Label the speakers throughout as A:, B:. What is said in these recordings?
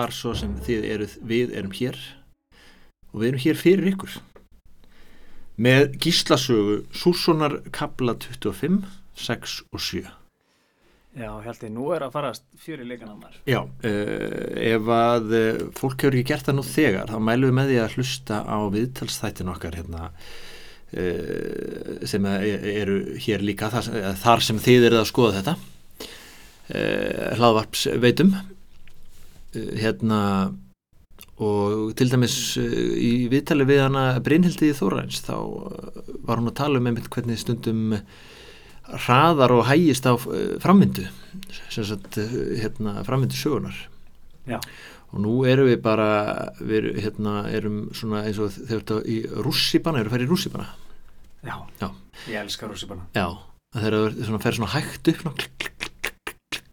A: hvar svo sem þið eruð við erum hér. Og við erum hér fyrir ykkur. Með gíslasögu Sússonar kabla 25 6 og 7
B: Já, held ég, nú er að farast fjöri leikanannar.
A: Já, uh, ef að uh, fólk hefur ekki gert það nú þegar þá mælum við með því að hlusta á viðtalsþættin okkar hérna uh, sem eru hér líka þar, þar sem þið eruð að skoða þetta hlaðvarps veitum hérna og til dæmis í viðtali við hana Brynhildi Þóræns þá var hún að tala um einmitt hvernig stundum hraðar og hægist á framvindu hérna, framvindu sögunar
B: Já.
A: og nú erum við bara við hérna, erum svona eins og þegar þetta í rússibana, erum við að fara í rússibana
B: Já,
A: Já.
B: ég elskar rússibana
A: Já, þegar það fer svona hægt upp svona, klik, klik, klik,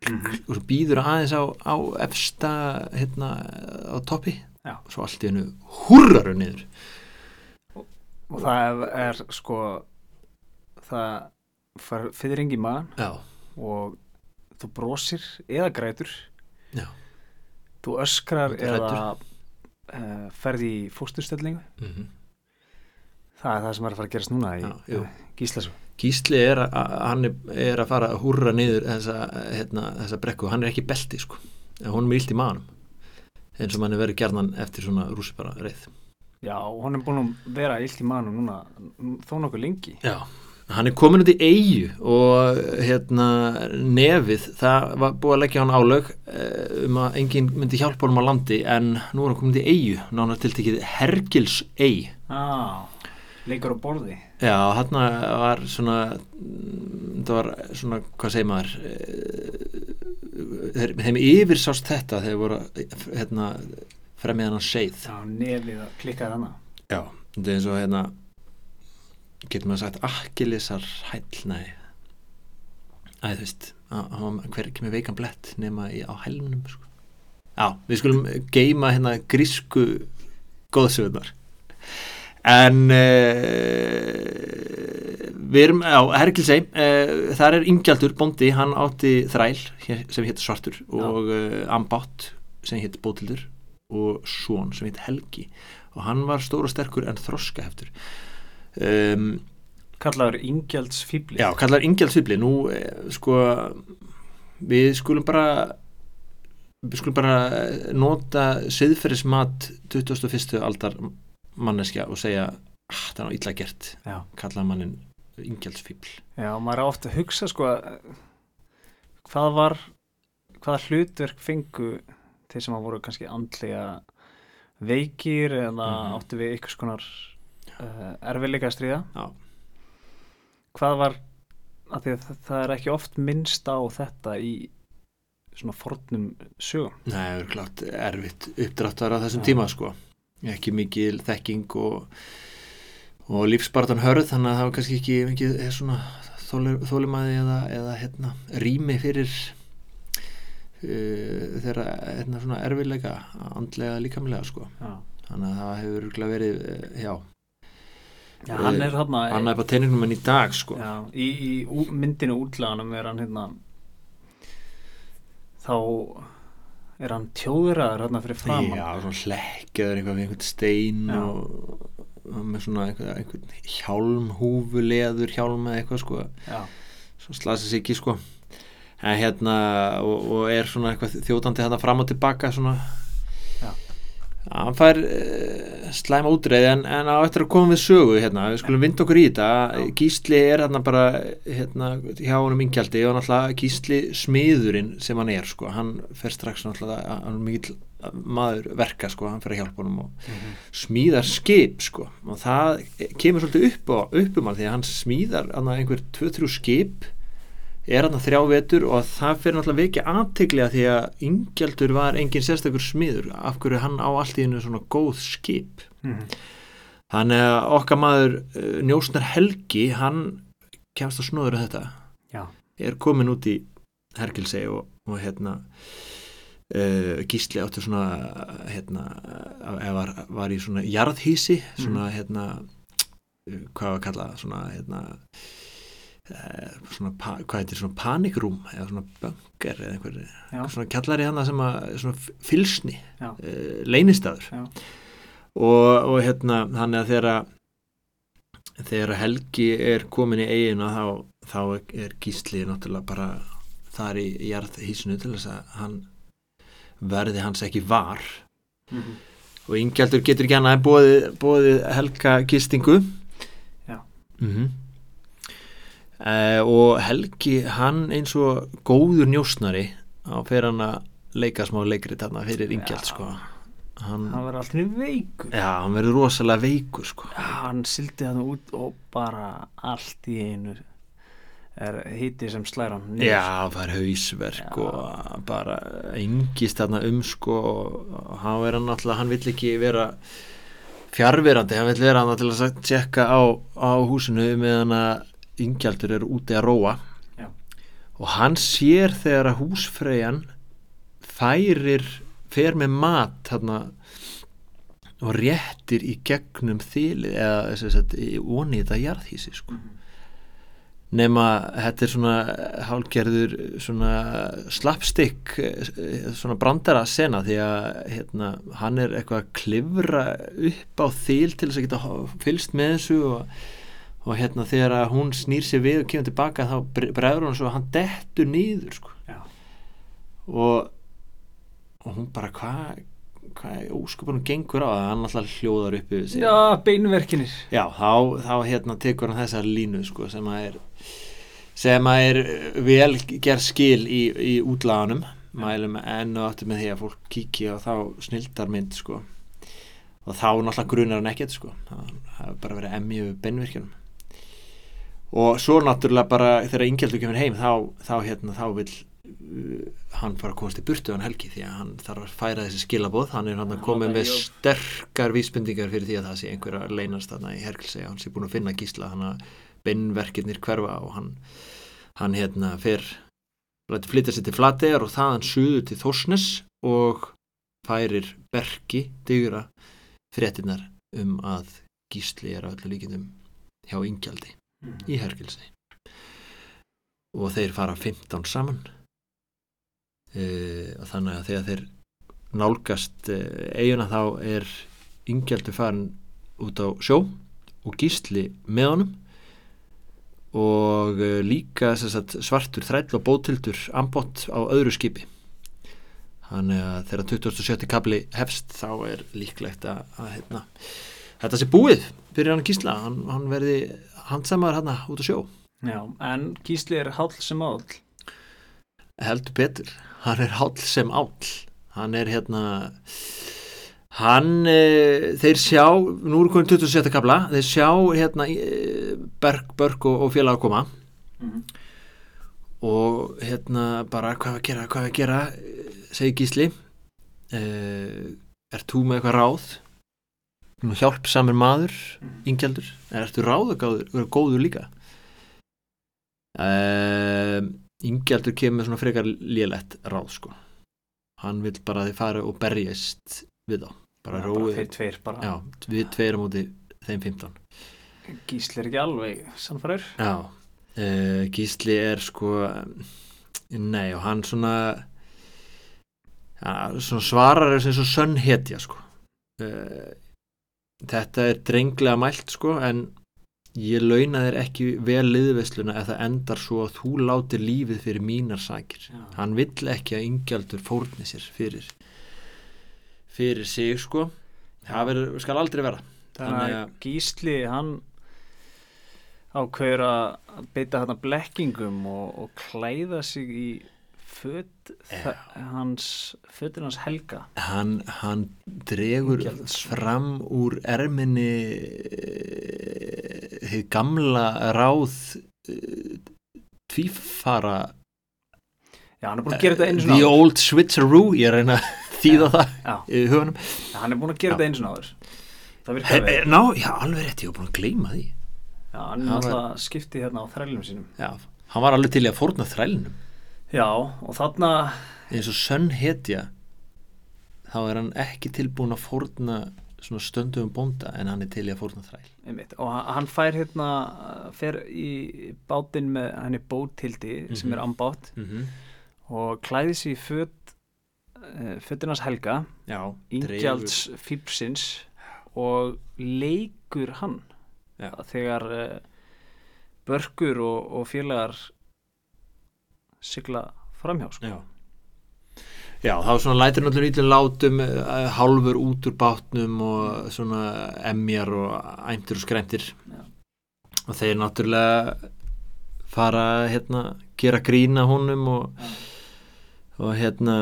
B: mm -hmm.
A: og svo býður aðeins á, á efsta hérna á toppi.
B: Já.
A: og svo allt í hennu húrrar niður.
B: Og það er, sko það far fyrring í maðan
A: Já,
B: og þú brosir eða grætur.
A: Já.
B: þú öskrar eða uh, ferði í fósturstellingu.
A: Mm
B: það er það sem er að fara að gerast núna í uh, Gíslasú
A: Gísli er að, hann er að fara að húrra niður þessa, hérna, þessa brekku. Hann er ekki belti sko. En hún er illt í manum eins og mann er verið gerðan eftir svona rússibara reið.
B: Já, hún er búin að vera illt í maðanum núna þó nokkuð lengi.
A: Já, hann er komin út í eigu og hérna nefið, það var búið að leggja hann álög eh, um að enginn myndi hjálpa honum á landi en nú er hann komin út í eigu nánar tiltekið Hergils eig
B: ah, leikur á borði.
A: Já, hann var svona það var svona, hvað segir maður eh, þeir, þeim yfirsást þetta þegar voru hérna, fremið hann seið.
B: Já, nefið að klikkaði hana
A: Já, þetta er eins og hérna getur maður sagt akkilisar hæll, nei. Æ, þú veist, að- að hver ekki með veikan blett nema í, á hælunum sko. Já, við skulum geima hérna grísku góðsögurnar en uh, við erum á Hergilsei uh, þar er Ingjaldur bóndi, hann átti þræl sem hétt Svartur og uh, Ambátt sem hétt Bótildur og Són sem hétt Helgi. Og hann var stór og sterkur en þroska heftur um,
B: kallaður Ingjalds fýbli
A: Já, kallar Ingjaldsfibli nú eh, sko við skulum bara við skulum bara eh, nota siðferðismat 21. aldar manneskja og segja ah, það er ná illa gert
B: Já.
A: kallar mannin Ingjaldsfibl
B: Já, maður er ofta að hugsa sko hvað var hvaða hlutverk fengu þeir sem að voru kannski andlega veikir eða
A: Mhm.
B: áttu við ykkur skonar uh, erfiðleika stríða
A: Já.
B: hvað var að að það, er ekki oft minnst á þetta í svona fornum sögum
A: Nei, það er klart erfitt uppdráttar á þessum
B: Já.
A: tíma sko ekki mikil þekking og, og lífsbartan hörð þannig að það var kannski ekki mikið eh, þólimaði eða, eða hérna, rými fyrir uh, þeirra hérna, svona erfiðleika andlega líkamlega sko. Þannig að það hefur verið uh, já,
B: Já hann er þarna
A: annað er på teiningnum en í dag sko.
B: Já, í, í myndinu útlaganum er hann hérna þá er hann tjóðraður hérna fyrir framann
A: Já, svona hlekkjaður eitthvað við einhvern stein
B: Já.
A: og, með svona einhvern, einhvern hjálm, húfuleður hjálm eða eitthvað sko
B: Já,
A: svo slasa sig ekki sko en hérna og, og er svona eitthvað þjótandi þetta fram og tilbaka svona. Hann fær uh, slæma útreið en, en á eftir að koma við sögu hérna, við skulum vinda okkur í þetta. Gísli er hérna bara hérna, hjá honum ingjaldi og náttúrulega Gísli smiðurinn sem hann er sko, hann fer strax náttúrulega hann er mikill maður verka sko, hann fer að hjálpa honum og smíðar skip sko. Og það kemur svolítið upp, á, upp um hann því að hann smíðar einhver 2-3 skip er hann þrjá vetur og það fyrir náttúrulega vekja aðteglega því að Ingjaldur var engin sérstakur smiður af hverju hann á allt í hennu svona góð skip
B: Mhm.
A: þannig að okkar maður uh, Njósnar Helgi hann kemst að snóður þetta
B: Já.
A: er komin út í Hergilsei og, og hérna uh, Gísli áttu svona hérna var, var í svona jarðhísi svona hérna uh, hvað var að kalla svona hérna eh, svona, pa, hvað heitir svona panikrúm eða svona bunker eða einhver
B: Já.
A: svona kjallari hann sem að svona fylsni, uh, leynistaður
B: Já.
A: og, og hérna þannig að þegar að þegar að Helgi er komin í eigina þá, þá er Gísli náttúrulega bara þar í jarðhísinu til þess að hann verði hans ekki var
B: Mhm.
A: og Ingjaldur getur ekki en bóðið, bóðið Helga gistingu
B: Já.
A: Mm og Helgi hann eins og góður njósnari á fyrir hann að leika smá leikrit þarna fyrir Ingjald
B: Já.
A: sko hann,
B: hann verður alltaf veikur
A: já, hann verður rosalega veikur sko
B: Já, hann sildi það út og bara allt í einu er hiti sem slæra hann.
A: Já, það er hausverk
B: Já.
A: og bara engist þarna um sko og hann verður náttúrulega, hann vill ekki vera fjárverandi, hann vill vera hann til að tjekka á, á húsinu meðan að yngjaldur er úti að róa.
B: Já.
A: og hann sér þegar að húsfreyjan færir fer með mat þarna og réttir í gegnum þilið eða onni þetta jarðhísi sko. Nema þetta er svona hálgerður svona slapstick svona brandara sena því að hérna, hann er eitthvað að klifra upp á þil til þess að geta fylgst með þessu og, og hérna þegar hún snýr sér við og kemur tilbaka þá bre- bregður hún svo að hann dettur nýður sko. Og og hún bara hvað hvað óskupunum gengur á það? Hann alltaf hljóðar upp yfir sig.
B: Já, beinverkinir.
A: Já, þá, þá hérna tekur hann þessar línu sko, sem að er sem að er vel gerð skil í, í útlaganum. Mælum enn og aftur með því að fólk kíkja og þá snildar mynd sko. og þá náttúrulega grunar hann ekkert sko. það hefur bara verið emmi við beinvirkjunum og svo náttúrulega bara þegar Ingjaldur kemur heim þá, þá, hérna, þá vil uh, hann fara að komast í burtu hann helgi því að hann þarf að færa þessi skilabóð hann er hann að koma með
B: Jú.
A: sterkar vísbendingar fyrir því að það sé einhver að leynast þarna í Herkilsei hann sé búin að finna gísla hann að beinverkirnir hverfa og hann, hann hérna fer læti flytja sér til Flategar og þaðan suður til Þórsnes og færir Berki digra fréttinnar um að gísli er á öllu líkindum hjá Ingjaldi í Herkilsei og þeir fara 15 saman. E, og þannig að þegar þeir nálgast e, eiguna þá er Ingjaldur farin út á sjó og gísli með honum. Og e, líka sagt, svartur þræll og bótildur ambott á öðru skipi. Þannig að þegar 27. kabli hefst þá er líklegt að, að hérna, þetta sé búið fyrir hann gísla, hann, hann verði handsamaður hann út á sjó.
B: Já, en Gísli er hál sem áll.
A: Heldur betur, hann er háll sem áll. Hann er hérna hann e, þeir sjá, nú er komin 27. kabla þeir sjá hérna e, Berg, Börg og, og félag að koma. Og hérna bara hvað við að gera, hvað við að gera segir Gísli. E, er þú með eitthvað ráð Nú hjálp samir maður Ingjaldur, er ertu ráðugáður góður líka? E, Ingjaldur kemur með svona frekar lélegt ráð sko. Hann vil bara þið fara og berjast við þá, bara róið.
B: Þeir tveir bara.
A: Já, við tveir á móti þeim 15
B: Gísli er ekki alveg sannfæður
A: Já, uh, Gísli er sko nei og hann svona ja, svona svarar er sem svo sönn hetja sko. Uh, þetta er drenglega mælt sko en ég launa þér ekki vel liðveisluna ef það endar svo að þú látir lífið fyrir mínar sakir.
B: Já.
A: hann vill ekki að yngjaldur fórni sér fyrir fyrir sig sko. Það verður, skal aldrei vera
B: Þannig að
A: að-
B: Gísli hann ákveður að beita hann blekkingum og, og klæða sig í föt
A: Já.
B: hans, fötin hans helga.
A: Hann, hann dregur
B: Ingjalds.
A: fram úr erminni hefði gamla ráð eh, tvífara.
B: Já, hann er búin að gera þetta einu
A: the
B: svona áður.
A: old switcheroo ég reyna að þýða það
B: Já,
A: í hugunum
B: hann er búin að gera þetta einu svona áður. Það virkar vel.
A: ná, já, alveg rétt, ég var búin að gleyma því.
B: Já, hann er náttúrulega skiptið hérna á þrælum sínum.
A: Já, hann var alveg til í að fórna þrælnum
B: Já, og þarna
A: eins og sönn hetja þá er hann ekki tilbúin að fórna svona stöndum bónda en hann er til í að fórna þræl
B: einmitt. og hann- hann fær hérna fer í bátinn með henni bótildi sem
A: Mhm.
B: er ambátt
A: mm -hmm.
B: og klæði sér í föt uh, fötinans helga
A: já,
B: Ingjalds Fípsins og leikur hann
A: Já.
B: þegar uh, börkur og, og félagar sigla framhjá sko.
A: já. Já, þá svona lætur náttúrulega ítlum látum uh, hálfur út úr bátnum og svona emjar og æmtur og skræntir.
B: Já.
A: og þeir náttúrulega fara hérna, gera grína honum og, og hérna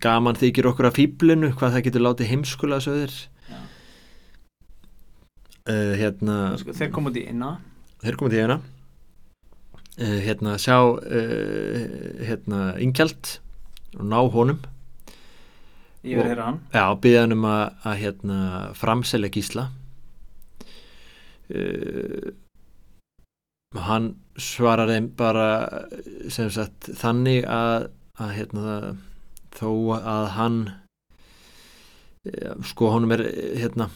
A: gaman þykir okkur af fýblinu hvað það getur látið heimskulega söður uh, hérna
B: sko, þeir kom út í inna.
A: Þeir til hérna uh, hérna sjá uh, hérna Ingjald og ná honum.
B: Yfir
A: Og-
B: hér hann.
A: Já, byggja hann um að, að hérna framselja gísla. Uh, hann svarar þeim bara sem sagt þannig að, að hérna þó að hann eh, sko honum er eh, hérna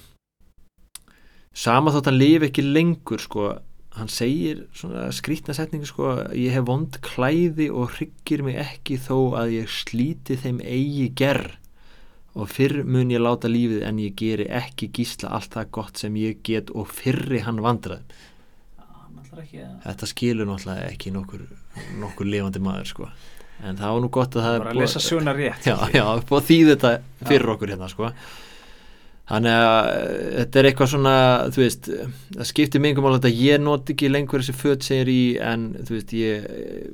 A: sama þótt hann lifi ekki lengur sko hann segir svona skrítna setningu sko ég hef vond klæði og hryggir mig ekki þó að ég slíti þeim eigi gerð. Og fyrr mun ég láta lífið en ég geri ekki gísla allt það gott sem ég get og fyrri hann vandrað
B: að
A: þetta skilur náttúrulega ekki nokkur, nokkur lifandi maður sko. En það var nú gott að það
B: bara að lesa sjöna rétt
A: já, já, búið að þýða þetta fyrir okkur hérna sko þannig að eh, þetta er eitthvað svona þú veist, það skiptir mingum alveg að ég not ekki lengur þessi föt segir í en þú veist, ég eh,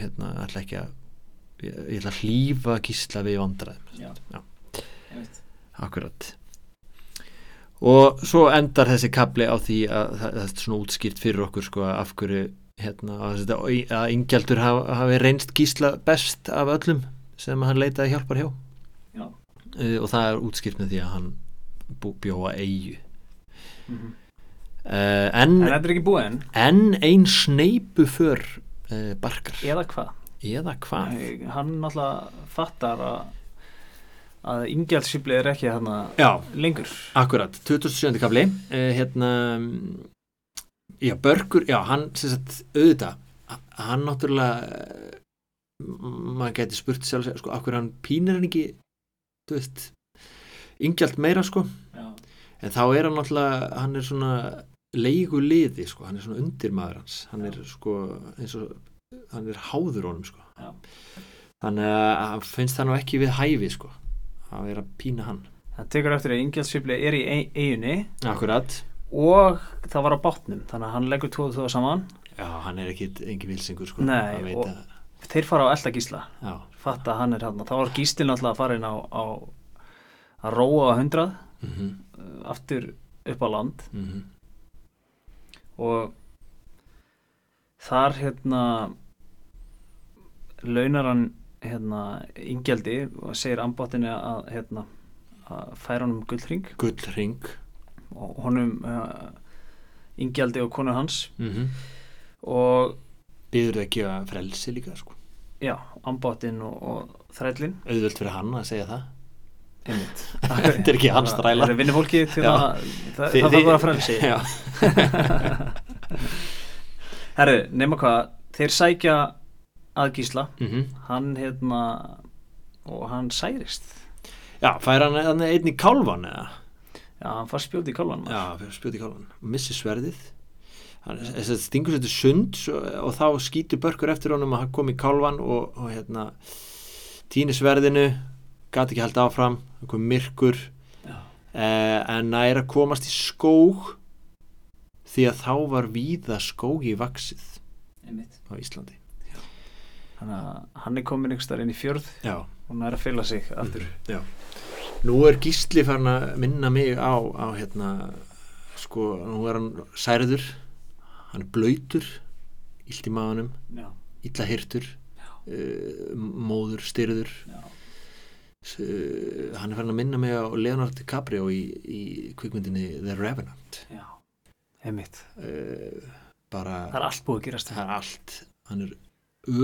A: hérna, ætla ekki að ég, ég ætla að hlýfa gísla við vandraðum
B: já,
A: Já.
B: Ég veit.
A: Akkurat og svo endar þessi kapli á því að það er svona útskýrt fyrir okkur sko af hverju hérna, að, að Ingjaldur hafi, hafi reynst gísla best af öllum sem hann leitaði hjálpar hjá
B: Já.
A: uh, og það er útskýrt með því að hann bú, bjóa eigu
B: Mhm.
A: uh, en,
B: en þetta er ekki búið enn?
A: en ein sneipu för uh, barkar.
B: Eða hvað?
A: Eða hvað?
B: Nei, hann náttúrulega fattar að að ingjaldsýfli er ekki hann
A: Já,
B: lengur.
A: Akkurat, 27. kafli uh, hérna mm, já, Börgur, já, hann sagt, auðvitað, hann náttúrulega eh, maður geti spurt sjálf sko, akkur hann pínir hann ekki þú veist yngjalt meira, sko,
B: já,
A: en þá er hann náttúrulega hann er svona leigu liði, sko, hann er svona undirmaður hans. Hann er sko, eins og hann er háður honum, sko.
B: Já.
A: þannig að hann finnst það nú ekki við hæfi, sko að vera að pína hann.
B: Það tekur eftir að ingjaldsýfli er í ei- eiginni
A: Akkurat.
B: Og það var á bátnum þannig að hann leggur tvoð tvoð saman.
A: Já, hann er ekki engin vilsingur sko.
B: Nei,
A: Hann veit
B: og-
A: að,
B: þeir fara á elda gísla.
A: Já,
B: fatta að hann er hann þá var gíslinn alltaf að fara inn á, á að róa á hundrað
A: mm
B: uh, aftur upp á land.
A: -hmm.
B: og þar hérna launar hann hérna ingjaldi og segir ambáttinni að hérna að færa honum gullring
A: Gullring
B: og honum uh, ingjaldi og konur hans.
A: Mm -hmm.
B: og
A: Býður það að gefa frelsi líka sko?
B: Já, ambáttin og, og þrællin
A: Auðvöld fyrir hann að segja það Þetta er ekki hans þrælar.
B: það er vinnufólki að það, þarf bara frelsi
A: Já,
B: herru, nema hvað þeir sækja að gísla.
A: Mm
B: hann hérna og hann særist.
A: Já fær hann hann einn í kálvan eða?
B: Já, hann fær spjóti í kálvan
A: Já, fyrir spjóti í kálvan Missi sverðið. Hann þess að stingur til sund og þá skýtur börkur eftir honum að hann kom í kálvan og, og hérna týni gat ekki held áfram kom myrkur.
B: Já.
A: eh, en nær að komast í skóg því að þá var víða skógi vaksið
B: einmitt.
A: á Íslandi.
B: Þannig að hann er komin ykkur starf inn í fjörð
A: Já,
B: og hann er að fylla sig aftur.
A: Já. Nú er Gísli farin að minna mig á, á hérna, sko, nú er hann særður, hann er blöytur, illt í maðunum,
B: já,
A: illa hirtur, uh, móður, styrður,
B: já,
A: hann er farin að minna mig á Leonardo DiCaprio í, í kvikmyndinni The Revenant.
B: já einmitt,
A: Uh, bara,
B: það er allt búið að gerast.
A: Það er allt, hann er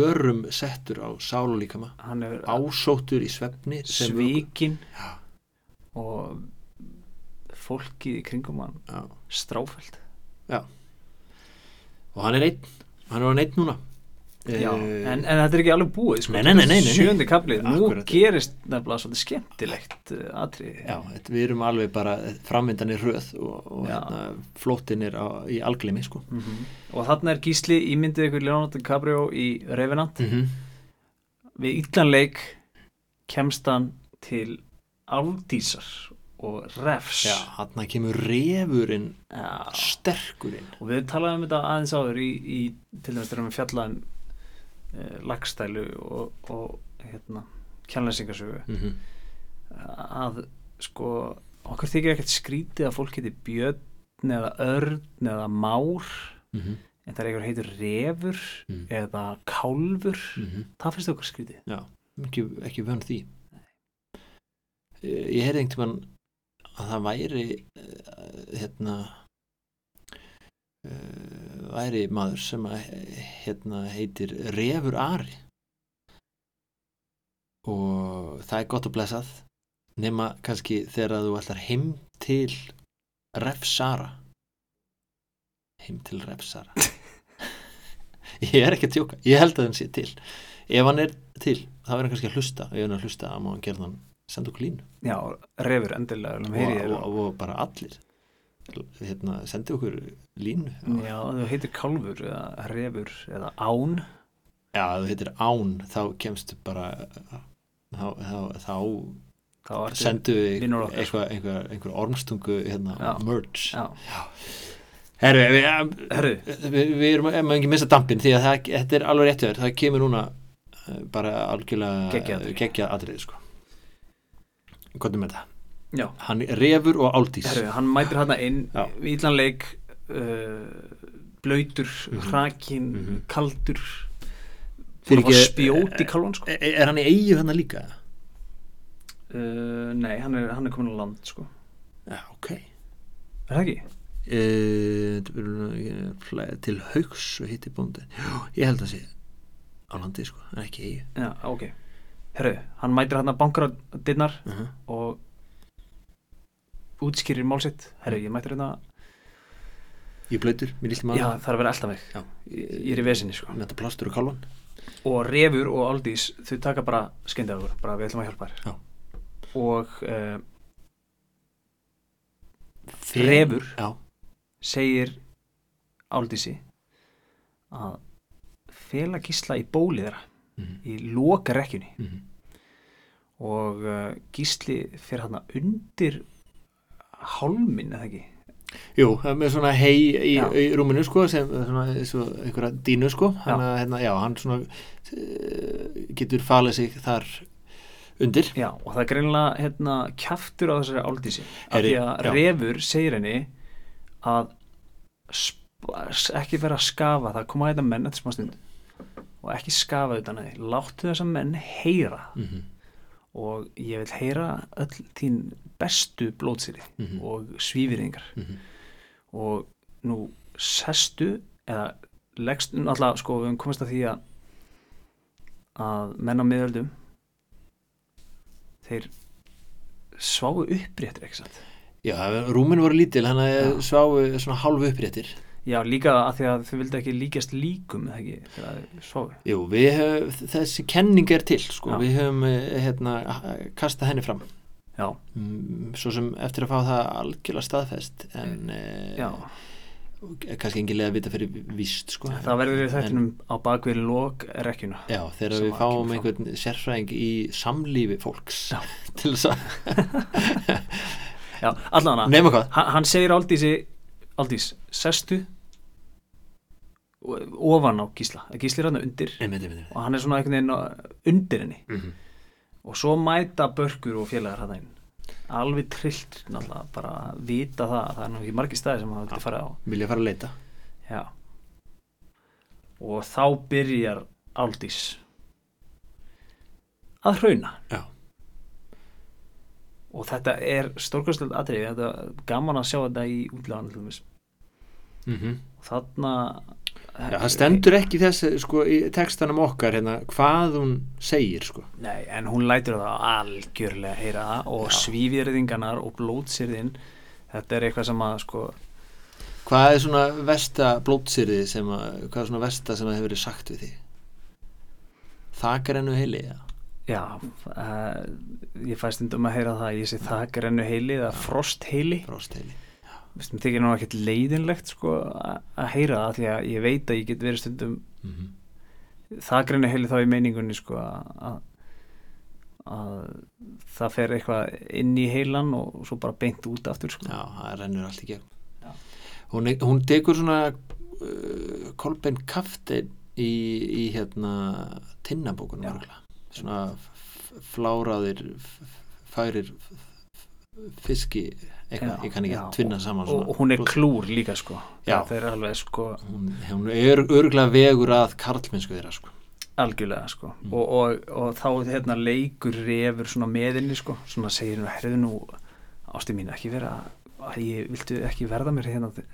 A: örum settur á sál og líkama,
B: hann er
A: ásóttur í svefni
B: svíkin
A: Já.
B: og fólkið í kringum hann
A: já.
B: stráfælt
A: og hann er einn. Hann er hann einn núna
B: Já,
A: Eh,
B: en, en þetta er ekki alveg búið sko.
A: Nei, nei, nei.
B: Sjöndi kaplið, nú
A: Akkurat.
B: gerist nefnilega svolítið skemmtilegt uh, atrið
A: já, þetta- við erum alveg bara framvindan í röð og, og hérna, flóttin er á, í alglimi sko.
B: Mhm. Og þarna er Gísli ímyndið ykkur Leonardo DiCaprio í Revenant
A: mm -hmm.
B: Við illan leik kemst hann til Aldísar og Refs
A: já, hann kemur refurinn sterkurinn
B: Og við talaðum um þetta aðeins áður í, í til dæmis þegar við fjallaðum lagstælu og, og hérna, kjærleysingasögu
A: mm -hmm.
B: að sko okkur þykir ekkert skrítið að fólk heiti björn eða örn eða már
A: Mm -hmm.
B: en það er einhver heitur refur
A: Mm.
B: eða kálfur
A: Mm
B: það finnst okkur skrítið
A: Já, ekki, ekki vön því Ég ég heyrði einhvern tímann að það væri uh, hérna væri maður sem að, hérna, heitir Refur Ari. Og það er gott að blessað nema kannski þegar að þú ætlar heim til Refsara heim til Refsara ég er ekki að tjóka ég held að hann sé til. Ef hann er til, þá er hann kannski að hlusta ef hann er að hlusta, hann gera hann senda okkur línu.
B: Já, refur endilega
A: og, og, og bara allir hérna, sendi okkur línu.
B: Já, þú heitir kálfur eða refur eða án.
A: Já, þú heitir Án þá kemstu bara þá, þá, þá
B: þá
A: sendu eitthvað, einhver, einhver ormstungu hérna,
B: Já.
A: merch.
B: Já,
A: Herru, við,
B: herru,
A: við, við erum maður ekki missa dampin því að það, þetta er alveg rétt hjá þér. Það kemur núna eh, bara algjörlega
B: Geggjað
A: atrið sko. hvað er með þetta?
B: Já
A: hann er refur og áldís
B: herru, hann mætir hann inn í illan leik uh, blöytur,
A: Mhm.
B: hrakin
A: Mhm.
B: kaldur
A: Fyrir
B: fyrir ekki
A: ekki-
B: spjót í kálvan sko.
A: er, er hann í eigu hann líka?
B: uh, nei, hann er, hann er komin á land sko.
A: já, ok
B: er það ekki?
A: e, til haugs og hitti bóndi ég held að sé á landi sko, en ekki eigu
B: já, ok herru, hann mætir hann að bankra dinnar
A: uh -huh.
B: og útskýrir málsitt herru, ég mætir hérna
A: ég blöytur, mér lístum að
B: já, það er að vera elda mig
A: Já.
B: ég er í vesinni sko.
A: með þetta plástur og kálvan
B: og Refur og Aldís þau taka bara skyndið bara við ætlum að hjálpa þér. Og uh, Refur
A: já,
B: segir Aldísi að fela gísla í bólið þeirra
A: mm
B: í loka rekkjunni
A: -hmm.
B: og uh, gísli fyrir hann undir hálmin eða ekki?
A: Jú, með svona hei í,
B: Já.
A: í rúminu sko sem svona, svo, einhverja dínu sko. Hann, hérna, já, hann svona uh, getur falið sig þar undir.
B: Já, og það er greinilega hérna, kjaftur á þessari áldísi af því að
A: já.
B: refur segir henni að ekki vera að skafa það koma þetta menn eftir smá stund. Og ekki skafa þetta neði, láttu þessa menn heyra.
A: Mm -hmm.
B: Og ég vil heyra öll þín bestu blótsýri
A: Mhm.
B: og svífirðingar
A: Mhm.
B: og nú sestu eða leggst, náttúrulega sko við höfum komist að því að að menn á miðöldum þeir sváu uppréttir ekki sant
A: Já, rúminu voru lítil hann
B: Já.
A: sváu svona hálfu uppréttir
B: já líka að því að þau vildi ekki líkjast líkum eða ekki þegar þeir sváu
A: Jú, við höfum, þessi kenning er til sko,
B: Já.
A: við höfum eh, hérna, kasta henni fram.
B: Já,
A: mm, svo sem eftir að fá það algjörlega staðfest en eh,
B: já,
A: kannski engin leið að vita fyrir víst sko.
B: það verður
A: En-
B: þættinum á bakvið lok rekkjuna
A: Já, þegar við fáum einhvern sérfræðing í samlífi fólks
B: Já.
A: til þess að
B: já,
A: hvað?
B: Hann, segir Aldísi Aldís, sestu ofan á gísla að gísli er hann undir
A: einmitt, einmitt, einmitt.
B: og hann er svona einhvern veginn undir henni
A: Mm -hmm.
B: og svo mæta börkur og félagar hann inn alveg trillt náttúrulega bara að vita það að það er nú ekki margir staði sem hann vildi fara á
A: Vilja fara að leita
B: já og þá byrjar Aldís að hrauna
A: Já.
B: og þetta er stórkvæmslega atriði þetta er gaman að sjá þetta í dæmis.
A: mm -hmm.
B: og þarna
A: Já, það stendur ekki þess sko, í textanum okkar hérna, hvað hún segir sko.
B: Nei, en hún lætur það algjörlega heyra það og
A: Já.
B: svífjörðingarnar og blótsirðin þetta er eitthvað sem að sko
A: Hvað er svona versta blótsýrið sem að, hvað er svona versta sem að hefur verið sagt við því? Þakar ennu heili, já.
B: já, uh, ég fæst stundum að heyra það ég sé þakrennu heili eða frost heili
A: Frost heili.
B: Mér þykir nú ekkert leiðinlegt sko að heyra það því að ég veit að ég get verið stundum
A: Mm
B: þakrennu heili þá í meiningunni sko að, að, að það fer eitthvað inn í heilan og svo bara beint út aftur sko
A: Já, það rennur allt í gegn. Hún, hún tekur svona uh, kolbein kaftin í, í hérna tinnabókunum. Svona fláraðir, færir fiski, eitthvað,
B: Já,
A: ég kann ekki
B: já.
A: tvinna saman
B: og, og hún er klúr líka sko
A: Já.
B: það er alveg sko
A: hún, hún er örgulega vegur að karlmennsku þeirra sko.
B: algjörlega sko
A: Mm.
B: og, og, og þá hérna leikur refur svona meðinni sko svona segir nú, herðu nú ástu mín ekki vera að ég viltu ekki verða mér hérna til,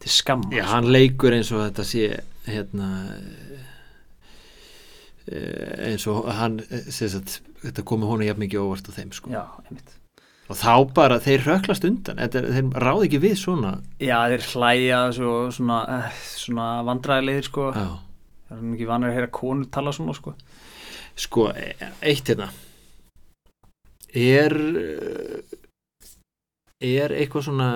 B: til skamma
A: Já,
B: sko.
A: hann leikur eins og þetta sé hérna eh, eins og hann eh, sagt, þetta komi honum jafn mikið óvart á þeim sko.
B: já, einmitt
A: og þá bara, þeir röklast undan. Er- þeir ráð ekki við svona.
B: Já, þeir hlæja svo, svona, eh, svona vandræðilegir sko.
A: Já.
B: það er ekki vanur að heyra konur tala svona sko.
A: Sko, eitt hérna. Er eh, er eitthvað svona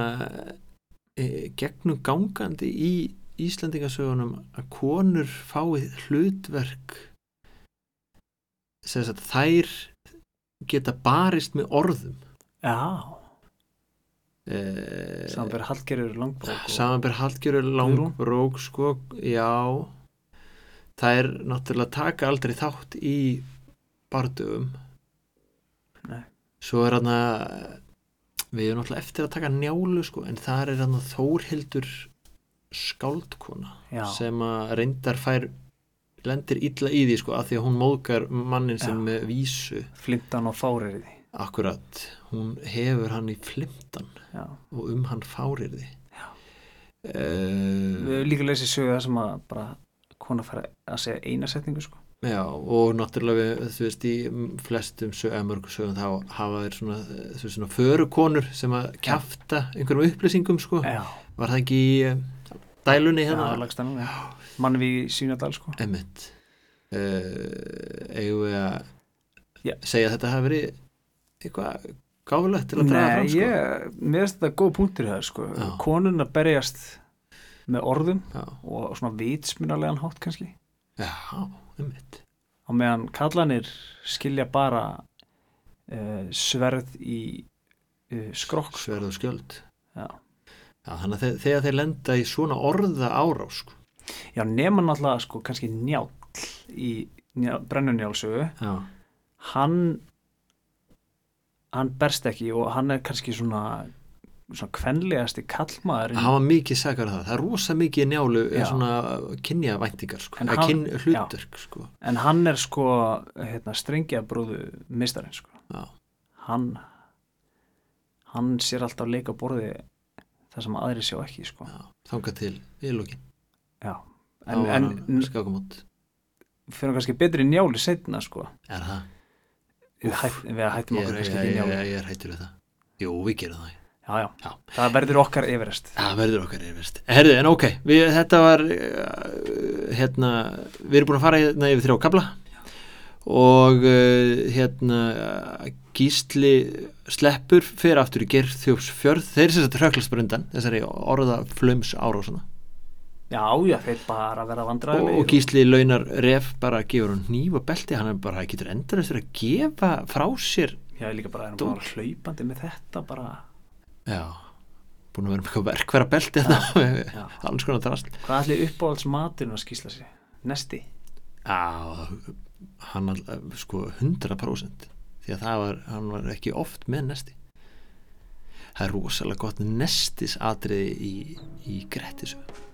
A: e, gegnum gangandi í Íslandingasögunum að konur fái hlutverk? Sem sagt þær geta barist með orðum
B: já,
A: e,
B: samverð Hallgerður langbrók og,
A: samanber Hallgjörur langbrók sko, já það er náttúrulega taka aldrei þátt í bardugum
B: Nei.
A: svo er hann að við erum náttúrulega eftir að taka njálu sko, en það er hann að Þórhildur skáldkona
B: Já.
A: sem að reyndar fær lendir illa í því sko, að því að hún móðgar mannin sinn
B: Já.
A: vísu
B: flintan og fáriði
A: akkurat, hún hefur hann í flimtan
B: já.
A: og um hann fárir því uh,
B: við höfum líka lesið sögu það sem að bara kona fara að segja eina setningu sko.
A: Já, og náttúrulega þú veist, í flestum sögum þá hafa þeir svona, svona förukonur sem að kjafta einhverjum upplýsingum, sko.
B: já,
A: Var það ekki í eh, dælunni
B: hérna, mann við í Sýnadal sko.
A: Emmitt. Uh, eigum við að
B: Já.
A: segja að þetta hafi verið eitthvað gáfulegt til að draga
B: Nei,
A: fram, sko.
B: ég, mér finnst þetta góð punktur það sko,
A: Já.
B: konun að berjast með orðum
A: Já,
B: og svona vitsmunarlegan hátt kannski
A: já, emmitt.
B: á meðan kallanir skilja bara uh, sverð í uh, skrokk sko.
A: Sverð og skjöld.
B: já.
A: Já, þannig að þe- þegar þeir lenda í svona orða árás, sko.
B: já, nema náttúrulega sko kannski njáll í njá, brennunjálsögu
A: Já,
B: hann hann berst ekki og hann er kannski svona svona kvenlegasti kallmaður
A: hann var mikið sakar það. Það er rosa mikið njálu
B: Já.
A: svona kynjavæntingar, sko.
B: Hann-
A: kyn hlutverk, sko.
B: en hann er sko hérna, strengja brúðu mistarinn sko hann hann sér alltaf leika borði það sem aðri sjá ekki sko
A: Já, þangað til viðlókin
B: já. en, en fyrir kannski betri njáli setna sko
A: er það?
B: Við, hætt, við hættum okkur
A: ég, ég, ég, ég er hættur við það. Jú, við gerum það.
B: Já, já.
A: Já.
B: það verður okkar yfirrest
A: Það verður okkar yfirst Herðu, en ok, við, þetta var uh, hérna, við erum búin að fara hérna yfir þrjá kabla og uh, hérna gísli sleppur fyrir aftur í gerðþjófsfjörð þeir sem þetta röklast bara undan þessari orða flöms árásana
B: já, já, þeir bara verða
A: og,
B: vandræðilegir
A: og gísli launar ref bara gefur hún nýf og belti hann er bara, getur eftir að gefa frá sér
B: já, líka bara erum
A: Dót.
B: bara hlaupandi með þetta bara,
A: já, búin að vera með eitthvað verkværa belti þetta,
B: já.
A: alls konar drast
B: hvað ætli uppáhalds maturinn að skýsla sig nesti
A: Já, hann all, sko 100% því að það var, hann var ekki oft með nesti það er rosalega gott nestis atriði í, í Grettisu
B: Já.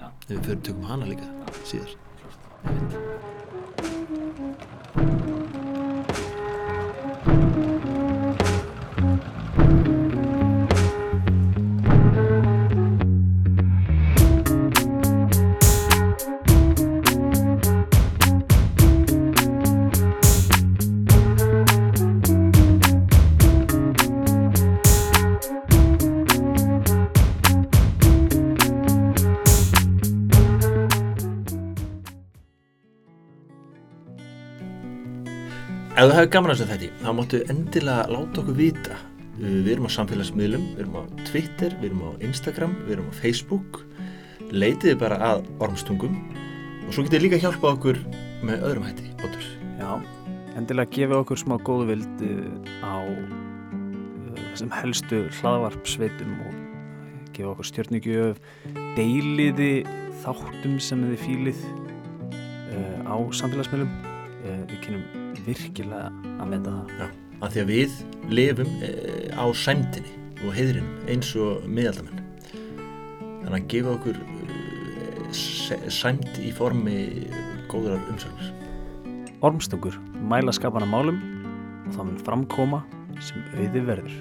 A: Ef við fyrir tökum hana líka síðar þú hefur gaman að þessu þetta þá máttu endilega láta okkur vita. Við erum á samfélagsmiðlum við erum á Twitter, við erum á Instagram við erum á Facebook. Leitiði bara að ormstungum og svo getið líka hjálpa okkur með öðrum hætti Otur.
B: Já, endilega gefið okkur smá góðu vild á þessum helstu hlaðvarpsveitum og gefið okkur stjórnigjöf deiliði þáttum sem þið fýlið á samfélagsmiðlum. Við kynum virkilega að meta það.
A: Já, af því að við lifum eh, á sæmdini og heiðrinum eins og miðaldamenn. Þannig að gefa okkur eh, s- sæmd í formi góðrar umsögnar
B: Ormstungur mæla skapana málum og það mun framkoma sem auði verður